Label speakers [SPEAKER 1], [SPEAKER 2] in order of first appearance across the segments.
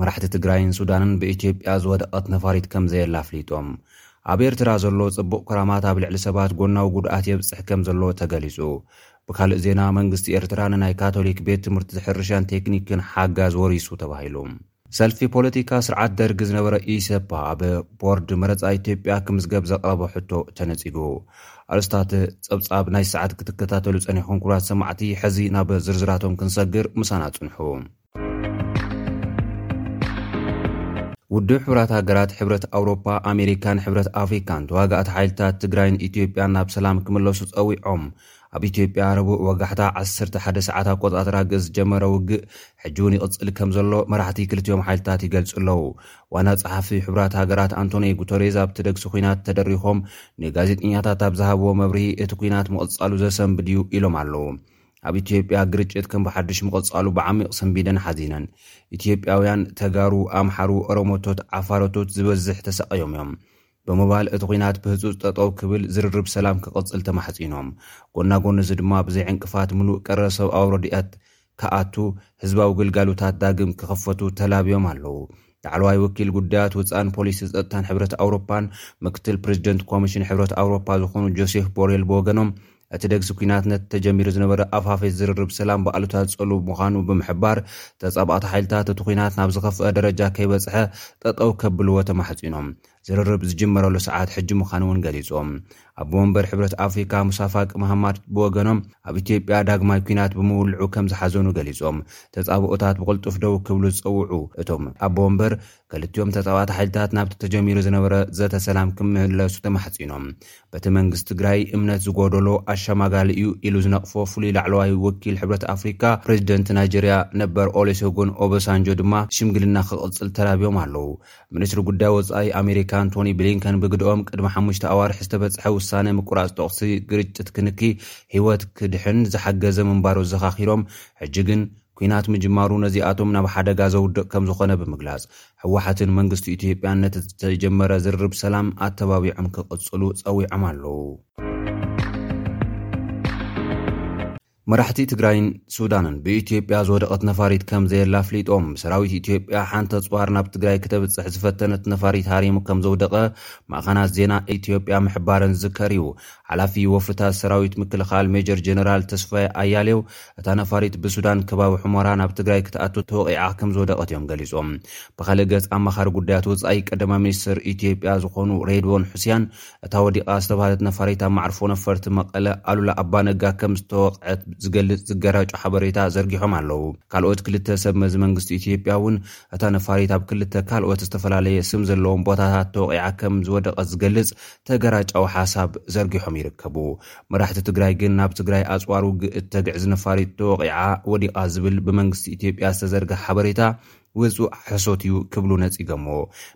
[SPEAKER 1] መራሕቲ ትግራይን ሱዳንን ብኢትዮጵያ ዝወደቐት ነፋሪት ከምዘየላ ኣፍሊጦም። ኣብ ኤርትራ ዘሎ ጽቡቕ ክራማት ኣብ ልዕሊ ሰባት ጎናዊ ጉድኣት የብጽሕ ከምዘሎ ተገሊጹ። ብካልእ ዜና መንግስቲ ኤርትራ ንናይ ካቶሊክ ቤት ትምህርቲ ሕርሻን ቴክኒክን ሓጋዝ ወሪሱ ተባሂሉ። ሰልፊ ፖለቲካ ስርዓት ደርግ ዝነበረ ኢሰፓ ኣብ ቦርድ መረጻ ኢትዮጵያ ክምዝገብ ዘቕረቦ ሕቶ ተነጺጉ። ኣርእስታት ጸብጻብ ናይ ሰዓት ክትከታተሉ ጸኒሕኩም ክቡራት ሰማዕቲ፣ ሕዚ ናብ ዝርዝራቶም ክንሰግር ምሳና ጽንሑ። ውድብ ሕብራት ሃገራት፣ ሕብረት ኣውሮፓ፣ ኣሜሪካን ሕብረት ኣፍሪካን ተዋጋእቲ ሓይልታት ትግራይን ኢትዮጵያን ናብ ሰላም ክምለሱ ጸዊዖም። ኣብ ኢትዮጵያ ረቡዕ ወጋሕታ 11 ሰዓት ኣቆጻጽራ ግእዝ ዝጀመረ ውግእ ሕጂ እውን ይቕጽል ከም ዘሎ መራሕቲ ክልቲኦም ሓይልታት ይገልጹ ኣለዉ። ዋና ጸሓፊ ሕብራት ሃገራት ኣንቶኒ ጉተሬዝ ኣብቲ ደግሲ ኩናት ተደሪኾም ንጋዜጠኛታት ኣብ ዝሃብዎ መብርሂ እቲ ኩናት ምቕጻሉ ዘሰንብድ እዩ ኢሎም ኣለዉ። ኣብ ኢትዮጵያ ግርጭት ከም ብሓዱሽ ምቕጻሉ ብዓሚቕ ሰንቢደን ሓዚነን። ኢትዮጵያውያን፣ ተጋሩ፣ ኣምሓሩ፣ ኦሮሞቶት፣ ዓፋሮቶት ዝበዝሕ ተሳቕዮም እዮም። ብምባል እቲ ኹናት ብህጹጽ ጠጠው ክብል ዝርርብ ሰላም ክቕጽል ተማሕጺኖም። ጎና ጎኒ እዚ ድማ ብዘይ ዕንቅፋት ምሉእ ቀረብ ሰብኣዊ ረድኤት ክኣቱ፣ ህዝባዊ ግልጋሎታት ዳግም ክኽፈቱ ተላብዮም ኣለዉ። ላዕለዋይ ወኪል ጉዳያት ወፃእን ፖሊሲ ፀጥታን ሕብረት ኣውሮፓን ምክትል ፕሬዚደንት ኮሚሽን ሕብረት ኣውሮፓ ዝኾኑ ጆሴፍ ቦሬል ብወገኖም እቲ ደግሲ ኩናት ነቲ ተጀሚሩ ዝነበረ ኣፋፌት ዝርርብ ሰላም ብኣሉታ ዝጸሉ ምዃኑ ብምሕባር ተጻባእቲ ሓይልታት እቲ ኩናት ናብ ዝኸፍአ ደረጃ ከይበጽሐ ጠጠው ከብልዎ ተማሕጺኖም። ዝርርብ ዝጅመረሉ ሰዓት ሕጂ ምዃኑ እውን ገሊፆም። ኣቦ ወንበር ሕብረት ኣፍሪካ ሙሳ ፋቂ ማሃማት ብወገኖም ኣብ ኢትዮጵያ ዳግማይ ኲናት ብምውልዑ ከምዝሓዘኑ ገሊፆም ተፃብኦታት ብቕልጡፍ ደው ክብሉ ዝፀውዑ እቶም ኣቦ ወንበር ክልቲኦም ተፃባእቲ ሓይልታት ናብቲ ተጀሚሩ ዝነበረ ዘተ ሰላም ክምለሱ ተማሕፂኖም። በቲ መንግስቲ ትግራይ እምነት ዝጎደሎ ኣሸማጋሊ እዩ ኢሉ ዝነቕፎ ፍሉይ ላዕለዋይ ወኪል ሕብረት ኣፍሪካ ፕሬዚደንት ናይጀሪያ ነበር ኦሌሴጉን ኦበሳንጆ ድማ ሽምግልና ክቕፅል ተላብዮም ኣለው። ሚኒስትሪ ጉዳይ ወፃኢ ኣሜሪካ ኣንቶኒ ብሊንከን ብግድኦም ቅድሚ ሓሙሽተ ኣዋርሕ ዝተበፅሐ ውሳነ ምቁራፅ ተኹሲ ግርጭት ክንኪ ህይወት ክድሕን ዝሓገዘ ምንባሩ ኣዘኻኺሮም ሕጂ ግን ኲናት ምጅማሩ ነዚኣቶም ናብ ሓደጋ ዘውድቕ ከም ዝኾነ ብምግላፅ ህወሓትን መንግስቲ ኢትዮጵያን ነቲ ዝተጀመረ ዝርርብ ሰላም ኣተባቢዖም ክቕፅሉ ፀዊዖም ኣለዉ። መራሕቲ ትግራይን ሱዳንን ብኢትዮጵያ ዝወደቐት ነፋሪት ከም ዘየላ ኣፍሊጦም። ሰራዊት ኢትዮጵያ ሓንቲ ኣጽዋር ናብ ትግራይ ክተብጽሕ ዝፈተነት ነፋሪት ሃሪሙ ከም ዘውደቐ ማእኸናት ዜና ኢትዮጵያ ምሕባረን ዝዝከር እዩ። ሓላፊ ወፍታት ሰራዊት ምክልኻል ሜጀር ጀነራል ተስፋዬ ኣያሌው እታ ነፋሪት ብሱዳን ከባቢ ሑመራ ናብ ትግራይ ክትኣቱ ተወቒዓ ከም ዝወደቐት እዮም ገሊጾም። ብኻልእ ገጽ ኣማኻሪ ጉዳያት ወጻኢ ቀዳማይ ሚኒስትር ኢትዮጵያ ዝኾኑ ሬድዎን ሑሲያን እታ ወዲቓ ዝተብሃለት ነፋሪት ኣብ መዓርፎ ነፈርቲ መቐለ ኣሉላ ኣባ ነጋ ከም ዝተወቕዐት ዝገልጽ ዝገራጮ ሓበሬታ ዘርጊሖም ኣለዉ። ካልኦት ክልተ ሰብ መዚ መንግስቲ ኢትዮጵያ እውን እታ ነፋሪት ኣብ ክልተ ካልኦት ዝተፈላለየ ስም ዘለዎም ቦታታት ተወቒዓ ከም ዝወደቐት ዝገልጽ ተገራጫዊ ሓሳብ ዘርጊሖም ይርከቡ። መራሕቲ ትግራይ ግን ናብ ትግራይ ኣጽዋር ውግእ እተግዕዝ ነፋሪት ተወቒዓ፣ ወዲቓ ዝብል ብመንግስቲ ኢትዮጵያ ዝተዘርግሐ ሓበሬታ ውጹእ ሕሶት እዩ ክብሉ ነጺገሞ።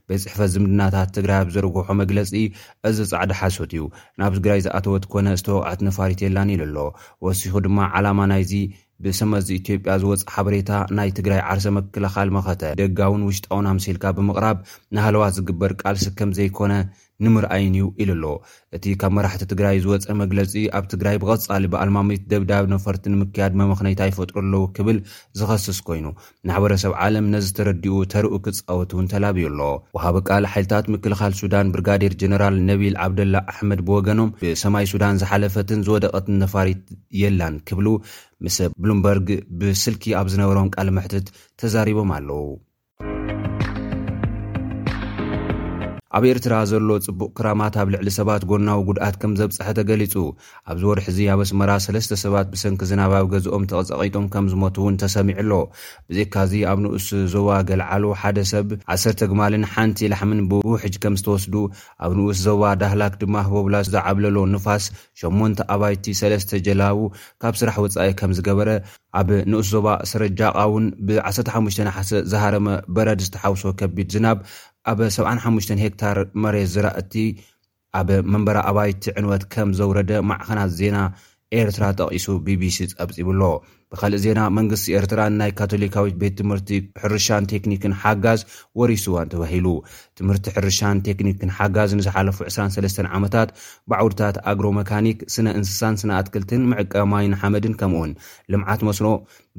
[SPEAKER 1] ቤት ጽሕፈት ዝምድናታት ትግራይ ኣብ ዝዘርግሖ መግለጺ፣ እዚ ጻዕዳ ሓሶት እዩ። ናብ ትግራይ ዝኣተወት ኮነ ዝተወቕዐት ነፋሪት የላን ኢሉ ኣሎ። ወሲኹ ድማ ዓላማ ናይዚ ብሰመዚ ኢትዮጵያ ዝወጽእ ሓበሬታ ናይ ትግራይ ዓርሰ ምክልኻል መኸተ ደጋውን ውሽጣውን ኣምሲልካ ብምቕራብ ንሃለዋት ዝግበር ቃልሲ ከምዘይኮነ ንምርኣይን እዩ ኢሉ'ሎ። እቲ ካብ መራሕቲ ትግራይ ዝወጸ መግለጺ፣ ኣብ ትግራይ ብቐጻሊ ብኣልማሚት ደብዳብ ነፈርቲ ንምክያድ መመኽነይታ ይፈጥሩ ኣለዉ ክብል ዝኸስስ ኮይኑ፣ ማሕበረሰብ ዓለም ነዚ ተረዲኡ ተርኡ ክጻወት'ውን ተላብዩ ኣሎ። ወሃቢ ቃል ሓይልታት ምክልኻል ሱዳን ብርጋዴር ጀነራል ነቢል ዓብደላ ኣሕመድ ብወገኖም፣ ብሰማይ ሱዳን ዝሓለፈትን ዝወደቐትን ነፋሪት የላን ክብሉ ምስ ብሉምበርግ ብስልኪ ኣብ ዝነበሮም ቃለ መሕትት ተዛሪቦም ኣለዉ። ኣብ ኤርትራ ዘሎ ጽቡቕ ክራማት ኣብ ልዕሊ ሰባት ጎናዊ ጉድኣት ከም ዘብጽሐ ተገሊጹ። ኣብዚ ወርሒ'ዚ ኣብ ኣስመራ ሰለስተ ሰባት ብሰንኪ ዝናብ ኣብ ገዝኦም ተቐጸቒጦም ከም ዝሞቱ እውን ተሰሚዑ ኣሎ። ብዘይካ'ዚ ኣብ ንኡስ ዞባ ገልዓሎ ሓደ ሰብ፣ ዓሰርተ ኣግማልን ሓንቲ ላሕምን ብውሕጅ ከም ዝተወስዱ፣ ኣብ ንኡስ ዞባ ዳህላክ ድማ ህቦብላ ዝዓብለሎ ንፋስ ሸሞንተ ኣባይቲ ሰለስተ ጀላቡ ካብ ስራሕ ወጻኢ ከም ዝገበረ፣ ኣብ ንኡስ ዞባ ሰረጃቃ እውን ብ ዓሰርተ ሓሙሽተ ነሓሰ ዝሃረመ በረድ ዝተሓውሶ ከቢድ ዝናብ ኣብ ሰብዓን ሓሙሽተን ሄክታር መሬት ዘራእቲ ኣብ መንበሪ ኣባይቲ ዕንወት ከም ዘውረደ ማዕኸናት ዜና ኤርትራ ጠቒሱ ቢቢሲ ጸብጺቡ'ሎ። ብኻልእ ዜና መንግስቲ ኤርትራ ንናይ ካቶሊካዊት ቤት ትምህርቲ ሕርሻን ቴክኒክን ሓጋዝ ወሪሱዋን ተባሂሉ። ትምህርቲ ሕርሻን ቴክኒክን ሓጋዝ ንዝሓለፉ ዕስራን ሰለስተን ዓመታት ብዓውድታት ኣግሮ መካኒክ፣ ስነ እንስሳን ስነ ኣትክልትን፣ ምዕቃብ ማይን ሓመድን ከምኡውን ልምዓት መስኖ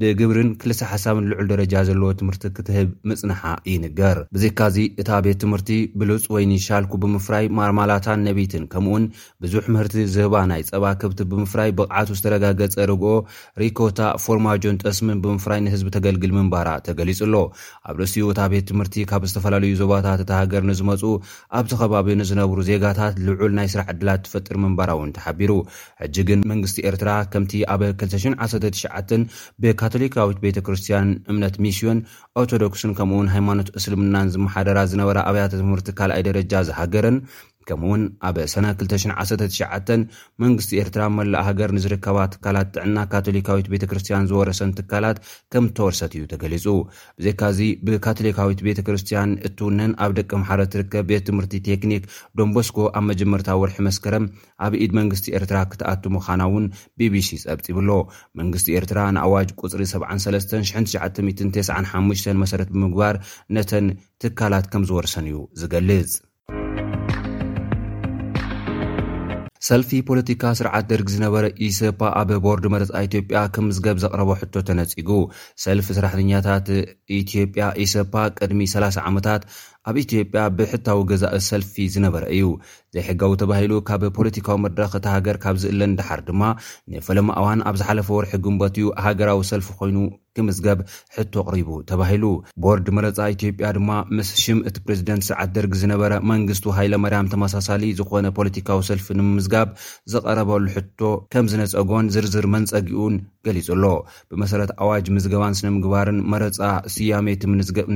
[SPEAKER 1] ብግብርን ክልሰ ሓሳብን ልዑል ደረጃ ዘለዎ ትምህርቲ ክትህብ ምጽንሓ ይንገር። ብዘይካዚ እታ ቤት ትምህርቲ ብሉጽ ወይኒ ሻልኩ ብምፍራይ ማርማላታን ነቢትን ከምኡውን ብዙሕ ምህርቲ ዝህባ ናይ ጸባ ከብቲ ብምፍራይ ብቕዓቱ ዝተረጋገጸ ርግኦ፣ ሪኮታ፣ ፎርማጆን ጠስምን ብምፍራይ ንህዝቢ ተገልግል ምንባራ ተገሊጹ'ሎ። ኣብ ርእሲኡ እታ ቤት ትምህርቲ ካብ ዝተፈላለዩ ዞባታት እታ ሃገር ንዝመጹ ኣብቲ ከባቢ ንዝነብሩ ዜጋታት ልዑል ናይ ስራሕ ዕድላት ትፈጥር ምንባራ'ውን ተሓቢሩ። ሕጂ ግን መንግስቲ ኤርትራ ከምቲ ኣብ ክልተ ሽሕን ዓሰርተ ትሽዓተን ብካቶሊካዊት ቤተ ክርስትያን፣ እምነት ሚስዮን ኦርቶዶክስን ከምኡ'ውን ሃይማኖት እስልምናን ዝመሓደራ ዝነበራ ኣብያተ ትምህርቲ ካልኣይ ደረጃ ዝሃገረን ከምኡ'ውን ኣብ ሰነ ክልተ ሽሕን ዓሰርተ ትሽዓተን መንግስቲ ኤርትራ ኣብ መላእ ሃገር ንዝርከባ ትካላት ጥዕና ካቶሊካዊት ቤተ ክርስትያን ዝወረሰን ትካላት ከም እተወርሰት እዩ ተገሊጹ። ብዘይካ'ዚ ብካቶሊካዊት ቤተ ክርስትያን እትውነን ኣብ ደቀምሓረ እትርከብ ቤት ትምህርቲ ቴክኒክ ዶንቦስኮ ኣብ መጀመርታ ወርሒ መስከረም ኣብ ኢድ መንግስቲ ኤርትራ ክትኣቱ ምዃና እውን ቢቢሲ ጸብጺቡ ኣሎ። መንግስቲ ኤርትራ ንኣዋጅ ቁጽሪ ሰብዓን ሰለስተን ሽሕን ትሽዓተ ሚእትን ተስዓን ሓሙሽተን መሰረት ብምግባር ነተን ትካላት ከም ዝወርሰን እዩ ዝገልጽ። ሰልፊ ፖለቲካ ስርዓት ደርግ ዝነበረ ኢሰፓ ኣብ ቦርድ መረፃ ኢትዮጵያ ክምዝገብ ዘቕረቦ ሕቶ ተነፂጉ። ሰልፊ ሰራሕተኛታት ኢትዮጵያ ኢሰፓ ቅድሚ 30 ዓመታት ኣብ ኢትዮጵያ ብሕታዊ ገዛኢ ሰልፊ ዝነበረ እዩ። ዘይሕጋዊ ተባሂሉ ካብ ፖለቲካዊ መድረኽ እታ ሃገር ካብ ዝእለን ደሓር ድማ ንፈለማ እዋን ኣብ ዝሓለፈ ወርሒ ግንቦት እዩ ሃገራዊ ሰልፊ ኮይኑ ክምዝገብ ሕቶ ኣቕሪቡ ተባሂሉ። ቦርድ መረፃ ኢትዮጵያ ድማ ምስ ሽም እቲ ፕሬዝደንት ስርዓት ደርግ ዝነበረ መንግስቱ ሃይለማርያም ተመሳሳሊ ዝኾነ ፖለቲካዊ ሰልፊ ንምምዝጋብ ዝቐረበሉ ሕቶ ከምዝነፀጎን ዝርዝር መንፀጊኡን ገሊፁ ኣሎ። ብመሰረት ኣዋጅ ምዝገባን ስነምግባርን መረፃ ስያሜ እቲ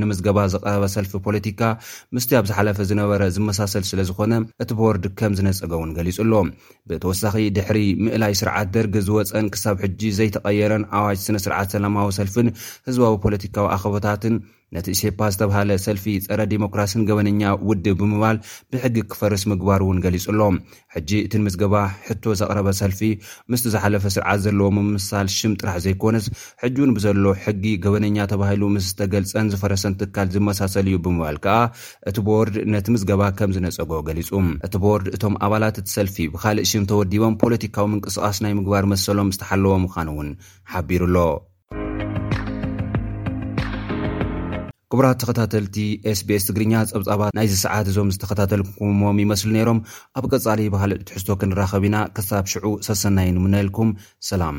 [SPEAKER 1] ንምዝገባ ዝቐረበ ሰልፊ ፖለቲካ ምስቲ ኣብ ዝሓለፈ ዝነበረ ዝመሳሰል ስለዝኾነ እቲ ቦርድ ከምዝነፀገ እውን ገሊፁ ኣሎ። ብተወሳኺ ድሕሪ ምእላይ ስርዓት ደርግ ዝወፀን ክሳብ ሕጂ ዘይተቐየረን ኣዋጅ ስነ ስርዓት ሰላማዊ ሰልፍን ህዝባዊ ፖለቲካዊ ኣኸቦታትን ነቲ እሴፓ ዝተብሃለ ሰልፊ ፀረ ዴሞክራሲን ገበነኛ ውድብ ብምባል ብሕጊ ክፈርስ ምግባሩ እውን ገሊፁ ኣሎ። ሕጂ እቲ ንምዝገባ ሕቶ ዘቕረበ ሰልፊ ምስቲ ዝሓለፈ ስርዓት ዘለዎ ምምስሳል ሽም ጥራሕ ዘይኮነስ ሕጂ እውን ብዘሎ ሕጊ ገበነኛ ተባሂሉ ምስ ዝተገልፀን ዝፈረሰን ትካል ዝመሳሰል እዩ ብምባል ከዓ እቲ ቦርድ ነቲ ምዝገባ ከም ዝነጸጎ ገሊጹ። እቲ ቦርድ እቶም ኣባላት እቲ ሰልፊ ብኻልእ ሽም ተወዲቦም ፖለቲካዊ ምንቅስቓስ ናይ ምግባር መሰሎም ዝተሓለወ ምዃኑ እውን ሓቢሩ ኣሎ። ክቡራት ተኸታተልቲ SBS ትግርኛ ጸብጻባት ናይዚ ሰዓት እዞም ዝተኸታተልኩምዎም ይመስሉ ነይሮም። ኣብ ቀጻሊ ብኻልእ ትሕዝቶ ክንራኸብ ኢና። ክሳብ ሽዑ ሰሰናዩ ንምነየልኩም። ሰላም።